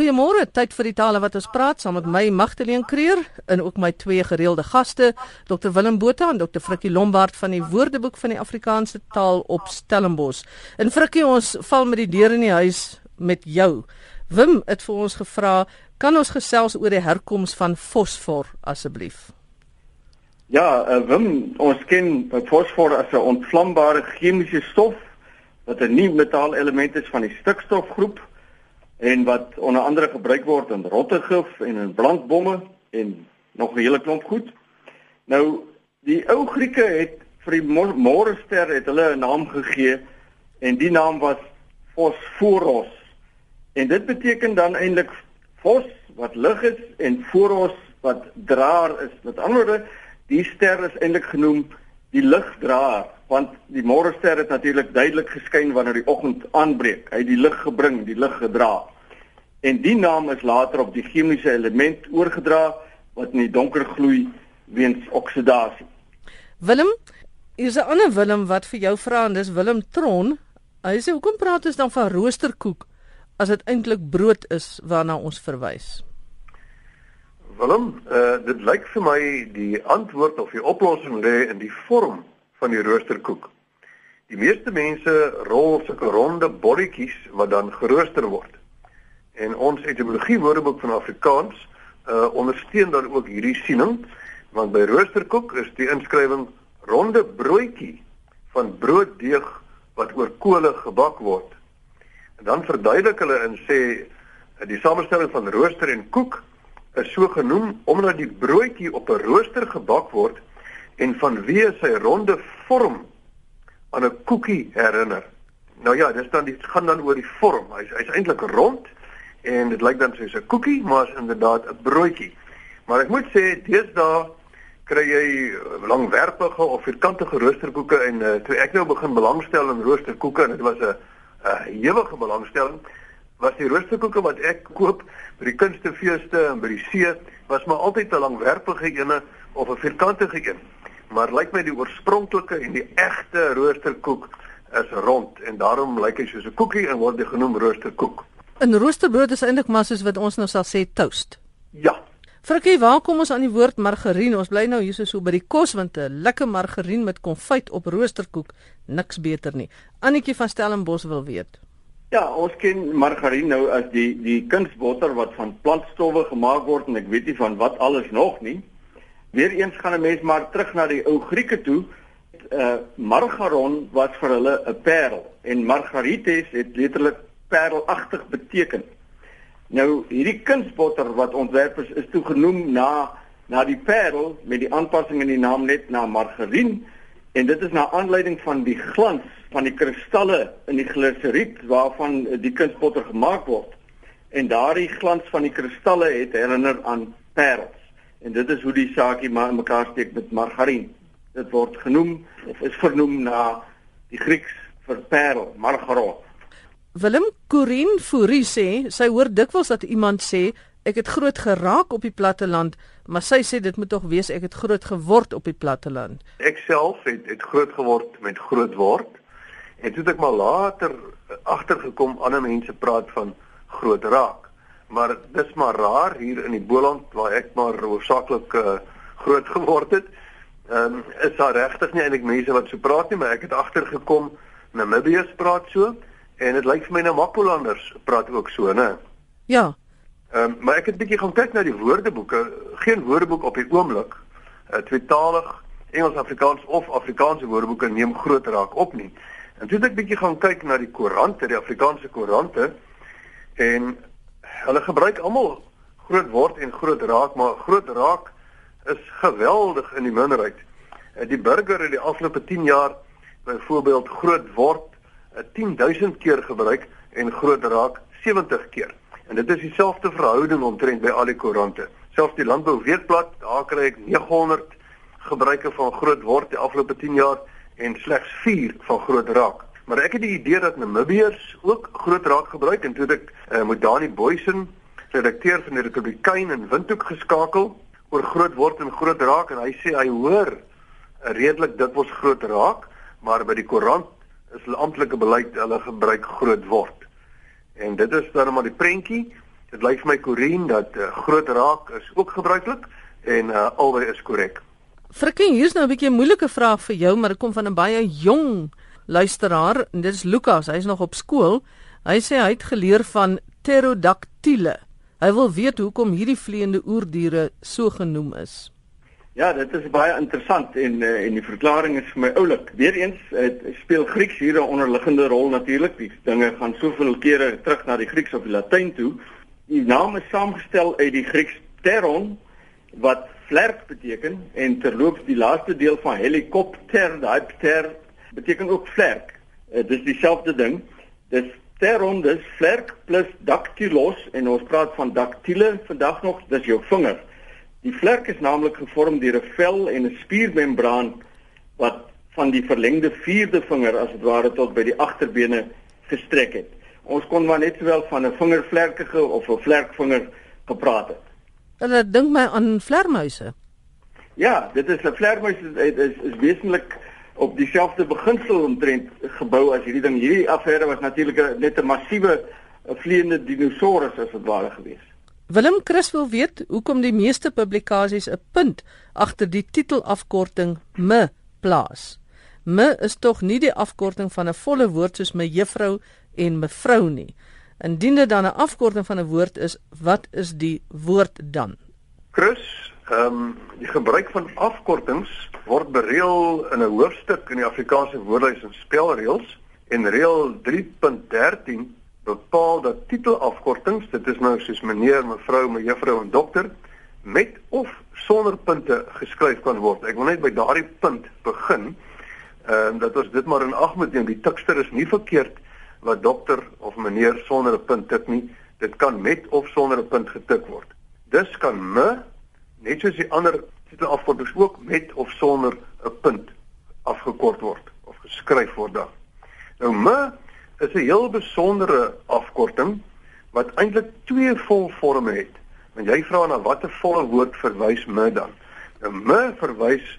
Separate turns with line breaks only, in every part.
Goeiemôre, tyd vir die tale wat ons praat saam met my Magdalene Creer en ook my twee gereelde gaste, Dr Willem Botha en Dr Frikkie Lombard van die Woordeboek van die Afrikaanse taal op Stellenbosch. En Frikkie, ons val met die deur in die huis met jou. Wim het vir ons gevra, kan ons gesels oor die herkoms van fosfor asseblief?
Ja, uh, Wim, ons ken fosfor as 'n ontvlambare chemiese stof wat 'n nie metaal element is van die stikstofgroep en wat onder andere gebruik word in rottegif en in blankbomme en nog 'n hele klomp goed. Nou die ou Grieke het vir die môrester het hulle 'n naam gegee en die naam was Phosphoros. En dit beteken dan eintlik fos wat lig is en phoros wat draer is. Met ander woorde, die ster is eintlik genoem die ligdraer want die môrester het natuurlik duidelik geskyn wanneer die oggend aanbreek. Hy het die lig gebring, die lig gedra. En die naam is later op die chemiese element oorgedra wat in die donker gloei weens oksidasie.
Willem, is 'n ander Willem wat vir jou vra en dis Willem Tron. Hy sê hoekom praat ons dan van roosterkoek as dit eintlik brood is waarna ons verwys?
Willem, uh, dit lyk vir my die antwoord of die oplossing lê in die vorm van die roosterkoek. Die meeste mense rol sulke ronde bolletjies wat dan gerooster word. En ons etimologie woordeboek van Afrikaans uh ondersteun dan ook hierdie siening want by roosterkoek is die inskrywing ronde broodjie van brooddeeg wat oor kole gebak word. En dan verduidelik hulle en sê die samestelling van rooster en koek is so genoem omdat die broodjie op 'n rooster gebak word en vanweë sy ronde vorm aan 'n koekie herinner. Nou ja, dis dan dit gaan dan oor die vorm. Hy's hy's eintlik rond en dit lyk dan soos 'n koekie, maar is inderdaad 'n broodjie. Maar ek moet sê deesdae kry jy langwerpige of vierkantige roosterkoeke en uh, toe ek nou begin belangstel in roosterkoeke en dit was 'n 'n ewige belangstelling was die roosterkoeke wat ek koop by die kunstefeeste en by die see was maar altyd 'n langwerpige ene of 'n vierkantige een maar lyk my die oorspronklike en die egte roosterkoek is rond en daarom lyk hy soos 'n koekie en word genoem roosterkoek.
'n Roosterbrood is eintlik maar soos wat ons nou sal sê toast.
Ja.
Frikkie, waar kom ons aan die woord margarien? Ons bly nou hier so by die kos want 'n lekker margarien met konfyt op roosterkoek, niks beter nie. Annetjie van Stellenbosch wil weet.
Ja, ons ken margarien nou as die die kunsbotter wat van plantstowwe gemaak word en ek weet nie van wat alles nog nie. Weereens gaan 'n mens maar terug na die ou Grieke toe. Uh margaron was vir hulle 'n parel en margarites het letterlik parelagtig beteken. Nou hierdie kunsbotter wat ontwerp is, is toe genoem na na die parel met die aanpassing in die naam net na margarien en dit is na aanleiding van die glans van die kristalle in die gliseriet waarvan die kunsbotter gemaak word. En daardie glans van die kristalle het herinner aan parels en dit is hoe die saakie maar in mekaar steek met margarien. Dit word genoem of is vernoem na die Grieks vir parel, margaron.
Willem Corin Fourie sê sy hoor dikwels dat iemand sê ek het groot geraak op die platteland, maar sy sê dit moet tog wees ek het groot geword op die platteland.
Ek self het het groot geword met groot word. En toe het ek maar later agtergekom ander mense praat van groot raak maar dis maar raar hier in die Boland waar ek maar hoofsaaklik uh, groot geword het. Ehm um, is daar regtig nie eintlik mense wat so praat nie, maar ek het agtergekom Namibiërs praat so en dit lyk vir my nou Mapolanders praat ook so, né?
Ja.
Ehm um, maar ek het bietjie gaan kyk na die woordeboeke, geen woordeboek op die oomblik uh, tweetalig Engels Afrikaans of Afrikaanse woordeboeke neem groot raak op nie. En toe het ek bietjie gaan kyk na die koerante, die Afrikaanse koerante en hulle gebruik almal groot word en groot raak, maar groot raak is geweldig in die minderheid. Eh, die burger het die afgelope 10 jaar byvoorbeeld groot word 10000 eh, keer gebruik en groot raak 70 keer. En dit is dieselfde verhouding omtrent by al die koerante. Selfs die landbou weekblad, daar kry ek 900 gebruike van groot word die afgelope 10 jaar en slegs 4 van groot raak. Maar ek het die idee dat Namibiërs ook groot raak gebruik en toe ek uh, met Dani Boysen, redakteur van die Republikein in Windhoek geskakel oor groot word en groot raak en hy sê hy hoor uh, redelik dit was groot raak, maar by die koerant is hulle amptelike beleid hulle gebruik groot word. En dit is dan maar die prentjie Dit lyk vir my Corien dat uh, groot raak is ook gebruiklik en uh, albei is korrek.
Frikkie, hier's nou 'n bietjie 'n moeilike vraag vir jou, maar dit kom van 'n baie jong luisteraar en dit is Lukas. Hy's nog op skool. Hy sê hy het geleer van pterodactyle. Hy wil weet hoekom hierdie vleiende oerdiere so genoem is.
Ja, dit is baie interessant en uh, en die verklaring is vir my oulik. Weereens uh, speel Grieks hier 'n onderliggende rol natuurlik. Die dinge gaan soveel kere terug na die Grieks of die Latyn toe. Die naam is saamgestel uit die Grieks pteron wat vlerk beteken en terloops die laaste deel van helikopter, daai pter beteken ook vlerk. Uh, dis dieselfde ding. Dis pteron, dis vlerk plus dactylos en ons praat van dactyle vandag nog, dis jou vinger. Die vlerk is naamlik gevorm deur 'n vel en 'n spiermembraan wat van die verlengde vierde vinger as dit ware tot by die agterbene gestrek het. Ons kon maar net sowel van 'n vingervlerkige of 'n vlerkvinger gepraat het.
Hulle dink my aan vlermuise.
Ja, dit is 'n vlermuis is is, is wesentlik op dieselfde beginsel omtrent gebou as hierdie ding. Hierdie affære was natuurlik net 'n massiewe vleiende dinosaurus as dit ware geweest.
Willem Chris wil weet hoekom die meeste publikasies 'n punt agter die titelafkorting me plaas. Me is tog nie die afkorting van 'n volle woord soos me juffrou en mevrou nie. Indien dit dan 'n afkorting van 'n woord is, wat is die woord dan?
Chris, ehm um, die gebruik van afkortings word bereël in 'n hoofstuk in die Afrikaanse woordelys en spelreëls en reël 3.13 bepaal dat titelafkortings, dit is nou soos meneer, mevrou, mejuffrou en dokter met of sonder punte geskryf kan word. Ek wil net by daardie punt begin. Ehm uh, dat ons dit maar in ag moet neem. Die tikster is nie verkeerd wat dokter of meneer sonder 'n punt tik nie. Dit kan met of sonder 'n punt getik word. Dus kan me net soos die ander titelafkortings ook met of sonder 'n punt afgekort word of geskryf word dan. Nou me is 'n heel besondere afkorting wat eintlik twee volforme het. Want jy vra na watter volle woord verwys me dan? 'n Me verwys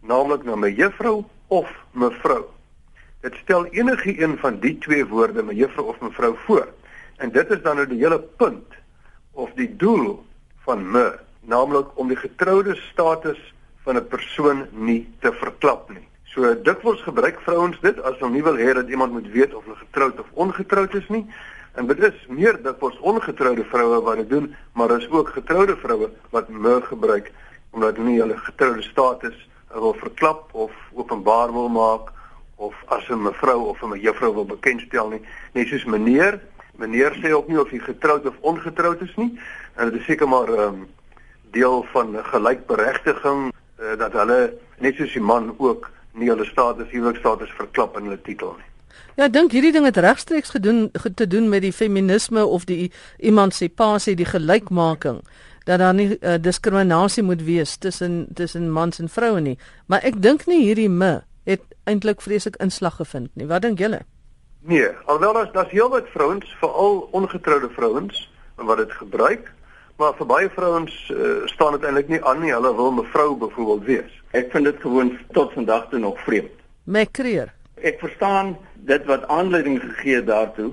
naamlik na my juffrou of mevrou. Dit stel enige een van die twee woorde, my juffrou of mevrou voor. En dit is dan nou die hele punt of die doel van me, naamlik om die getroude status van 'n persoon nie te verklap nie. So dikwels gebruik vrouens dit as hulle nie wil hê dat iemand moet weet of hulle getroud of ongetroud is nie. En dit is meer dikwels ongetroude vroue wat dit doen, maar daar is ook getroude vroue wat me gebruik omdat hulle nie hulle getroude status wil verklap of openbaar wil maak of as 'n mevrou of 'n juffrou wil bekendstel nie. Net soos meneer, meneer sê ook nie of hy getroud of ongetroud is nie. En dit is seker maar 'n um, deel van gelykberegtiging uh, dat hulle net soos die man ook nie hulle status huwelikstatus verklap in hulle titel nie.
Ja, dink hierdie ding het regstreeks gedoen te doen met die feminisme of die emansipasie, die gelykmaking dat daar nie uh, diskriminasie moet wees tussen tussen mans en vroue nie. Maar ek dink nie hierdie me het eintlik vreeslik inslag gevind nie. Wat dink julle?
Nee, alhoewel as daar's heelwat vrouens, veral ongetroude vrouens wat dit gebruik, maar vir baie vrouens uh, staan dit eintlik nie aan nie. Hulle wil mevrou byvoorbeeld wees.
Ek vind dit gewoon tot vandag toe nog vreemd.
My kreer.
Ek verstaan dit wat aanleiding gegee het daartoe,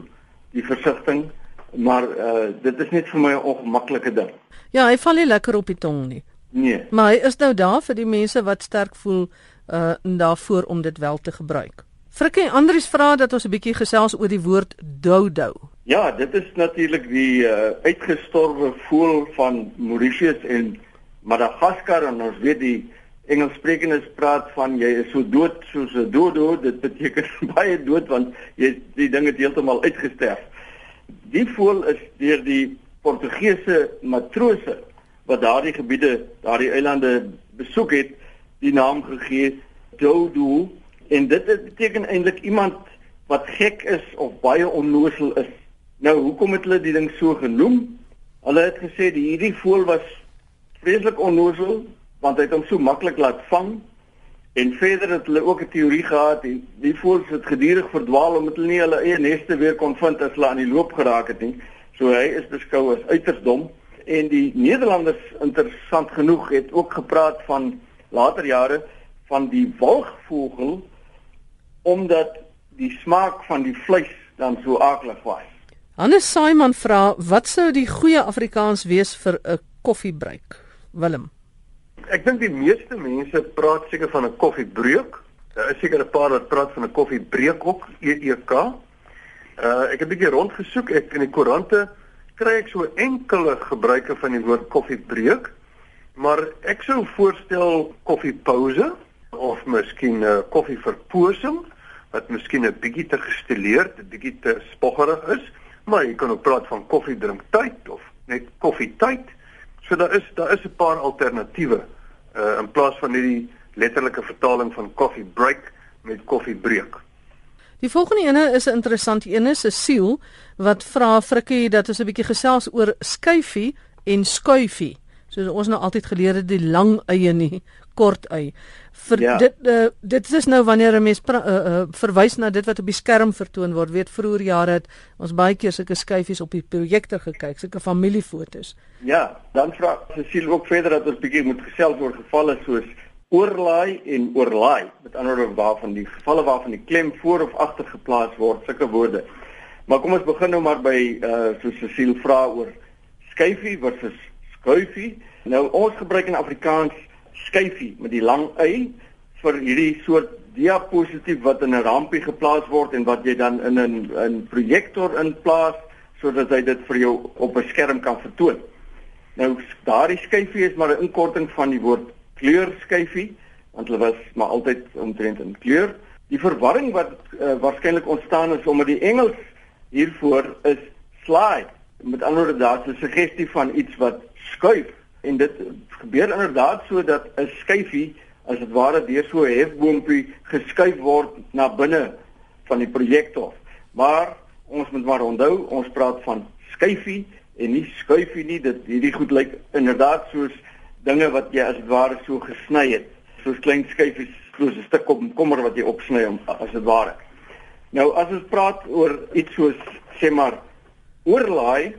die versigtiging, maar uh dit is net vir my 'n ongemaklike ding.
Ja, hy val nie lekker op die tong nie.
Nee.
Maar hy is nou daar vir die mense wat sterk voel uh daarvoor om dit wel te gebruik. Frikkie Andries vra dat ons 'n bietjie gesels oor die woord dodo.
Ja, dit is natuurlik die uh, uitgestorwe voël van Mauritius en Madagaskar en ons weet die Engelssprekendes praat van jy is so dood soos 'n dodo, dit beteken baie dood want jy die ding het heeltemal uitgesterf. Die voël is deur die Portugese matrose wat daardie gebiede, daardie eilande besoek het, die naam gegee dodo en dit beteken eintlik iemand wat gek is of baie onnoosel is. Nou, hoekom het hulle die ding so genoem? Hulle het gesê die hierdie voël was vreeslik onnoosel want hy het hom so maklik laat vang en verder het hulle ook 'n teorie gehad die die voëls het gedurig verdwaal omdat hulle nie hulle eie neste weer kon vind as hulle aan die loop geraak het nie so hy is beskou as uiters dom en die Nederlanders interessant genoeg het ook gepraat van later jare van die walgvogel omdat die smaak van die vleis dan so aaklig was
Hannes Saiman vra wat sou die goeie Afrikaans wees vir 'n koffiebruik? Willem.
Ek dink die meeste mense praat seker van 'n koffiebreuk. Daar is seker 'n paar wat praat van 'n koffiebreek ook, EEK. Uh ek het 'n bietjie rondgesoek ek in die koerante kry ek so enkele gebruike van die woord koffiebreuk. Maar ek sou voorstel koffiepouse of miskien 'n uh, koffieverposing wat miskien 'n bietjie te gestileerd, 'n bietjie te spoggerig is, maar jy kan ook praat van koffiedrinktyd of net koffietyd. So daar is daar is 'n paar alternatiewe uh in plaas van hierdie letterlike vertaling van coffee break met koffiebreek.
Die volgende ene is 'n interessante ene, Cecile, wat vra Frikkie dat ons 'n bietjie gesels oor skuifie en skuifie. Soos ons nou altyd geleer het die lang eie nie, kort ei. Vir ja. dit uh, dit is nou wanneer 'n mens uh, uh, verwys na dit wat op die skerm vertoon word. Weet vroeër jare het ons baie keer sulke skyfies op die projektor gekyk, sulke familiefotos.
Ja, dan vra Cecile ook verder dat ons bietjie moet gesels oor gevalle soos oorlaai en oorlaai. Met ander woorde waarvan die gevalle waarvan die klem voor of agter geplaas word, sulke woorde. Maar kom ons begin nou maar by uh so Cecile vra oor skyfie versus skuifie. Nou ons gebruik in Afrikaans skyfie met die lang y vir hierdie soort diapositief wat in 'n rampie geplaas word en wat jy dan in 'n 'n projektor inplaas sodat hy dit vir jou op 'n skerm kan vertoon. Nou daardie skyfie is maar 'n inkorting van die woord kleurskyfie want hulle was maar altyd omtrent in kleur. Die verwarring wat uh, waarskynlik ontstaan is omdat die Engels hiervoor is slide. Met ander woorde daar's 'n suggestie van iets wat skuif en dit gebeur inderdaad so dat 'n skyfie as dit ware deur so 'n hefboompie geskuif word na binne van die projektor. Maar ons moet maar onthou, ons praat van skyfie en nie skuifie nie. Dit hierdie goed lyk inderdaad soos dinge wat jy as dit ware so gesny het, soos klein skyfies, soos 'n stuk komkommer wat jy opsny om as dit ware. Nou as ons praat oor iets soos sê maar oorlaai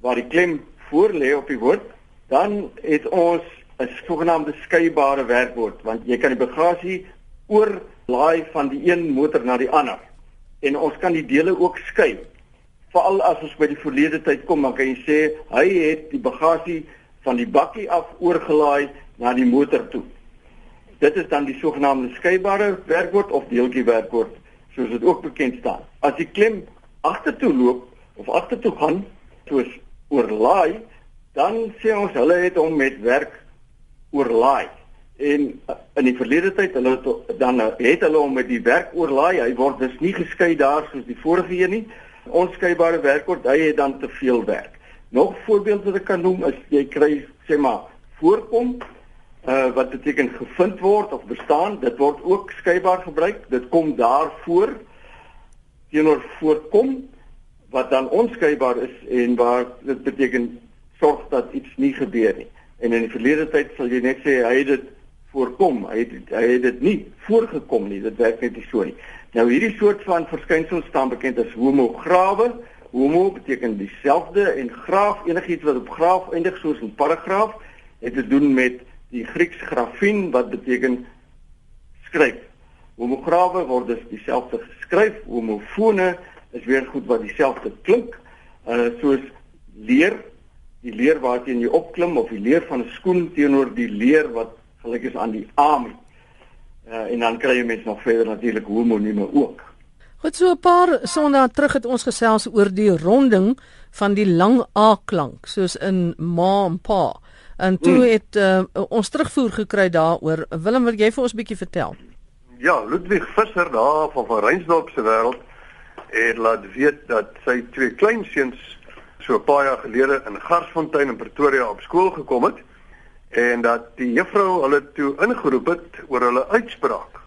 waar die klem voor lê op die woord dan het ons 'n sogenaamde skeybare werkwoord want jy kan die bagasie oorlaai van die een motor na die ander. En ons kan die dele ook skei. Veral as ons by die verlede tyd kom dan kan jy sê hy het die bagasie van die bakkie af oorgelaai na die motor toe. Dit is dan die sogenaamde skeybare werkwoord of deeltjie werkwoord soos dit ook bekend staan. As die klem agtertoe loop of agtertoe gaan soos oorlaai dan sê ons hulle het hom met werk oorlaai. En uh, in die verlede tyd hulle dan uh, het hulle hom met die werk oorlaai. Hy word dus nie geskei daar soos die vorige een nie. Onskeibare werkwoord hy het dan te veel werk. Nog voorbeelde wat ek kan noem is jy kry sê maar voorkom uh, wat beteken gevind word of bestaan. Dit word ook skeibaar gebruik. Dit kom daar voor teenoor voorkom wat dan onskeibaar is en waar dit beteken sorg dat iets nie gebeur nie. En in die verlede tyd sal jy net sê hy het dit voorkom. Hy het hy het dit nie voorgekom nie. Dit werk net nie so nie. Nou hierdie soort van verskynsels staan bekend as homograwe. Homo beteken dieselfde en graaf enigiets wat op graaf eindig soos 'n paragraaf het te doen met die Grieks grafien wat beteken skryf. Homograwe word dus dieselfde geskryf. Homofone is weer goed wat dieselfde klink. Uh soos leer die leer waarteen jy opklim of die leer van 'n skoen teenoor die leer wat gelyk is aan die arm. Uh, en dan kry jy mens nog verder natuurlik homonieme ook.
Goed so 'n paar sondae terug het ons gesels oor die ronding van die lang A klank soos in ma en pa. En toe hmm. het uh, ons terugvoer gekry daaroor. Willem, wil jy vir ons 'n bietjie vertel?
Ja, Ludwig Visser daar van van Reinsdorp se wêreld het laat weet dat sy twee kleinseuns so 'n paar jaar gelede in Garsfontein in Pretoria op skool gekom het en dat die juffrou hulle toe ingeroep het oor hulle uitspraak.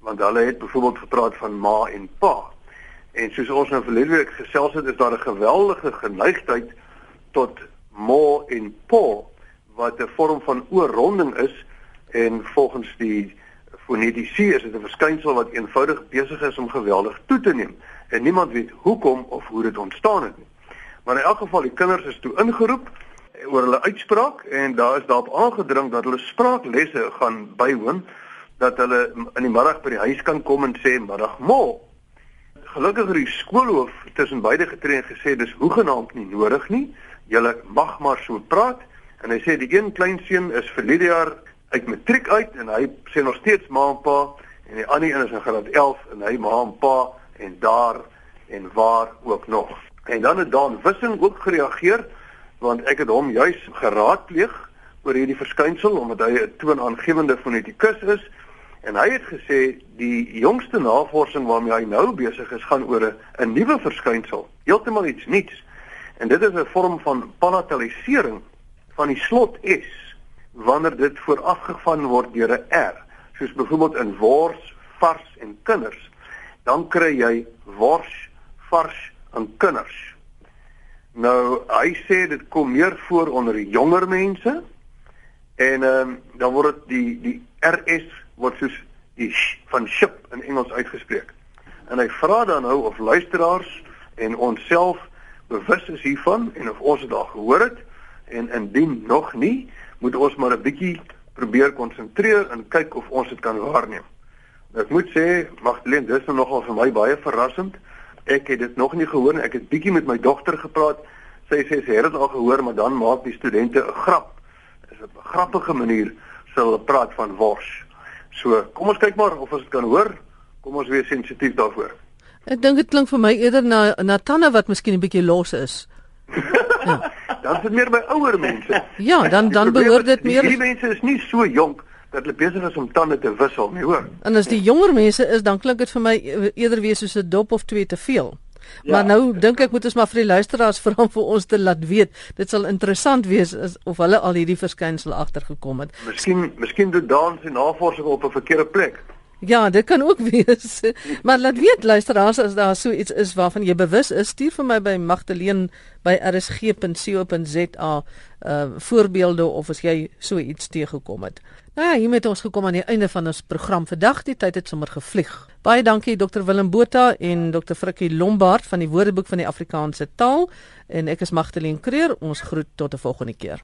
Want hulle het byvoorbeeld gepraat van ma en pa. En soos ons nou verlede week gesels het, is daar 'n geweldige geneigtheid tot ma en pa wat 'n vorm van oorronding is en volgens die fonetiese is dit 'n verskynsel wat eenvoudig besig is om geweldig toe te neem en niemand weet hoekom of hoe dit ontstaan het nie. Maar in elk geval die kinders is toe ingeroep oor hulle uitspraak en daar is daarop aangedring dat hulle spraaklesse gaan bywoon dat hulle in die middag by die huis kan kom en sê middag mo. gelukkig het die skoolhoof tussen beide getree en gesê dis hoegenaamd nie nodig nie. Julle mag maar so praat en hy sê die een kleinseun is vir hierdie jaar uit matriek uit en hy sê nog steeds ma en pa en die ander een is in graad 11 en hy ma en pa en daar en waar ook nog. En dan het Dan Wissing ook gereageer want ek het hom juis geraadpleeg oor hierdie verskynsel omdat hy 'n toonaangewende fonetikus is en hy het gesê die jongste navorsing waarmee hy nou besig is gaan oor 'n nuwe verskynsel, heeltemal iets nuuts. En dit is 'n vorm van palatalisering van die slot S wanneer dit voorafgegaan word deur 'n R, soos byvoorbeeld in wors, vars en kinders, dan kry jy wors, vars en kinders. Nou, hy sê dit kom meer voor onder die jonger mense en ehm um, dan word dit die die RS word soos die sh van ship in Engels uitgespreek. En hy vra dan nou of luisteraars en onsself bewus is hiervan en of ons dit al gehoor het en indien nog nie, moet ons maar 'n bietjie probeer konsentreer en kyk of ons dit kan waarneem. Ek moet sê, Magdalene, dis nou nogal vir my baie verrassend. Ek het dit nog nie gehoor nie. Ek het bietjie met my dogter gepraat. Sy sê sy het dit al gehoor, maar dan maak die studente 'n grap. Dis 'n grappige manier sou hulle praat van wors. So, kom ons kyk maar of ons dit kan hoor. Kom ons wees sensitief daarvoor.
Ek dink dit klink vir my eerder na na tande wat miskien 'n bietjie los is.
Ja. Dan is dit meer by ouer mense.
Ja, dan dan behoort dit meer
Die mense is nie so jonk dat hulle besig is om tande te wissel nie, hoor.
En as die jonger mense is, dan klink dit vir my eerder wees soos 'n dop of twee te veel. Ja. Maar nou dink ek moet ons maar vir die luisteraars vra om vir ons te laat weet. Dit sal interessant wees as, of hulle al hierdie verskynsel agtergekom het.
Miskien miskien doen dans en navorsing op 'n verkeerde plek.
Ja, dit kan ook wees. Maar laat weet luisteraars as daar so iets is waarvan jy bewus is, stuur vir my by Magdalene by rsg.co.za uh voorbeelde of as jy so iets teëgekom het. Nou ja, hiermee het ons gekom aan die einde van ons program vandag. Die tyd het sommer gevlieg. Baie dankie Dr Willem Botha en Dr Frikkie Lombard van die Woordeboek van die Afrikaanse taal en ek is Magdalene Creer. Ons groet tot 'n volgende keer.